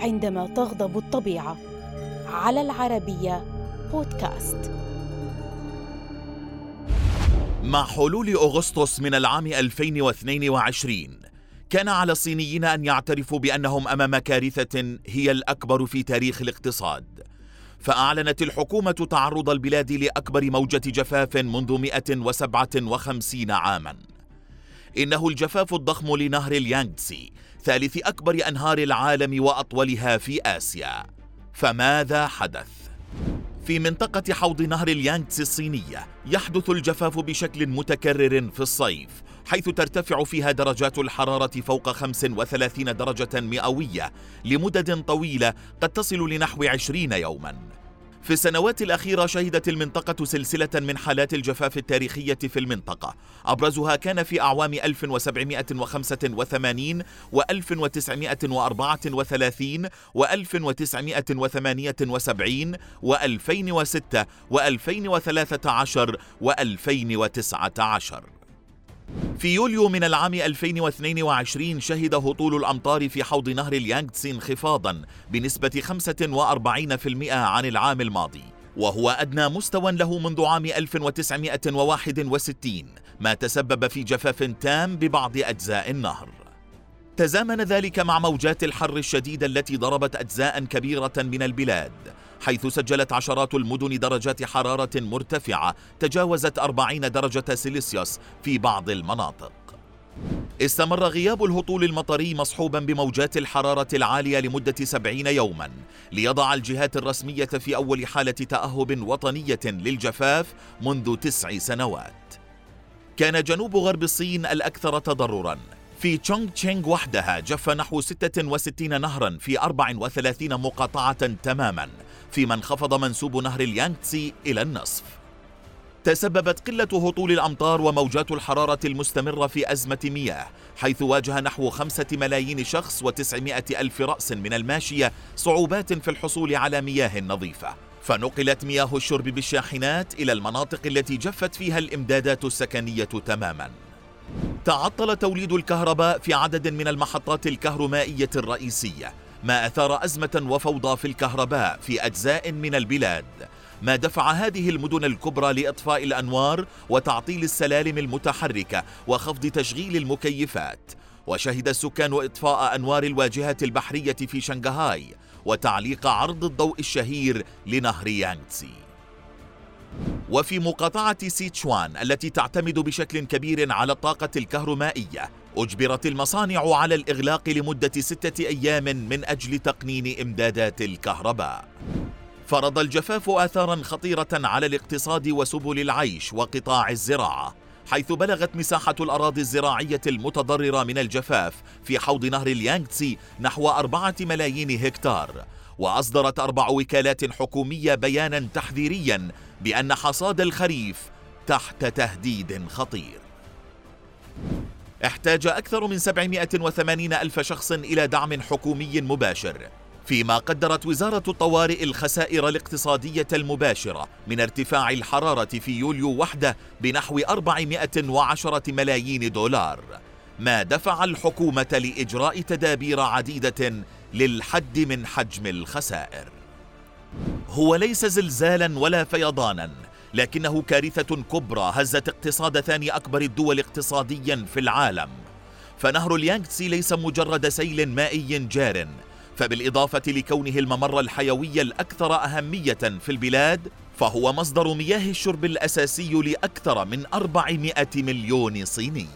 عندما تغضب الطبيعة. على العربية بودكاست. مع حلول أغسطس من العام 2022 كان على الصينيين أن يعترفوا بأنهم أمام كارثة هي الأكبر في تاريخ الاقتصاد. فأعلنت الحكومة تعرض البلاد لأكبر موجة جفاف منذ 157 عاما. إنه الجفاف الضخم لنهر اليانغتسي ثالث أكبر أنهار العالم وأطولها في آسيا فماذا حدث؟ في منطقة حوض نهر اليانغتسي الصينية يحدث الجفاف بشكل متكرر في الصيف حيث ترتفع فيها درجات الحرارة فوق 35 درجة مئوية لمدد طويلة قد تصل لنحو 20 يوماً في السنوات الأخيرة شهدت المنطقة سلسلة من حالات الجفاف التاريخية في المنطقة. أبرزها كان في أعوام 1785 و 1934 و 1978 و 2006 و 2013 و 2019 في يوليو من العام 2022 شهد هطول الأمطار في حوض نهر اليانغتسي انخفاضا بنسبة 45% عن العام الماضي وهو أدنى مستوى له منذ عام 1961 ما تسبب في جفاف تام ببعض أجزاء النهر. تزامن ذلك مع موجات الحر الشديدة التي ضربت أجزاء كبيرة من البلاد حيث سجلت عشرات المدن درجات حرارة مرتفعة تجاوزت 40 درجة سيليسيوس في بعض المناطق. استمر غياب الهطول المطري مصحوبا بموجات الحرارة العالية لمدة سبعين يوما ليضع الجهات الرسمية في أول حالة تأهب وطنية للجفاف منذ تسع سنوات. كان جنوب غرب الصين الأكثر تضررا في تشونغ تشينغ وحدها جف نحو 66 نهرا في 34 مقاطعة تماما فيما انخفض منسوب نهر اليانغتسي إلى النصف. تسببت قلة هطول الأمطار وموجات الحرارة المستمرة في أزمة مياه حيث واجه نحو خمسة ملايين شخص وتسعمائة ألف رأس من الماشية صعوبات في الحصول على مياه نظيفة. فنقلت مياه الشرب بالشاحنات إلى المناطق التي جفت فيها الإمدادات السكنية تماماً. تعطل توليد الكهرباء في عدد من المحطات الكهرومائية الرئيسية ما أثار أزمة وفوضى في الكهرباء في أجزاء من البلاد. ما دفع هذه المدن الكبرى لإطفاء الأنوار وتعطيل السلالم المتحركة وخفض تشغيل المكيفات. وشهد السكان إطفاء أنوار الواجهة البحرية في شنغهاي وتعليق عرض الضوء الشهير لنهر يانغتسي. وفي مقاطعة سيتشوان التي تعتمد بشكل كبير على الطاقة الكهرومائية أجبرت المصانع على الإغلاق لمدة ستة أيام من أجل تقنين إمدادات الكهرباء. فرض الجفاف آثارا خطيرة على الاقتصاد وسبل العيش وقطاع الزراعة حيث بلغت مساحة الأراضي الزراعية المتضررة من الجفاف في حوض نهر اليانغتسي نحو أربعة ملايين هكتار وأصدرت أربع وكالات حكومية بيانا تحذيريا بأن حصاد الخريف تحت تهديد خطير. احتاج أكثر من 780 ألف شخص إلى دعم حكومي مباشر فيما قدرت وزارة الطوارئ الخسائر الاقتصادية المباشرة من ارتفاع الحرارة في يوليو وحده بنحو 410 ملايين دولار ما دفع الحكومة لإجراء تدابير عديدة للحد من حجم الخسائر. هو ليس زلزالا ولا فيضانا لكنه كارثة كبرى هزت اقتصاد ثاني أكبر الدول اقتصاديا في العالم. فنهر اليانغتسي ليس مجرد سيل مائي جار فبالإضافة لكونه الممر الحيوي الأكثر أهمية في البلاد فهو مصدر مياه الشرب الأساسي لأكثر من 400 مليون صيني.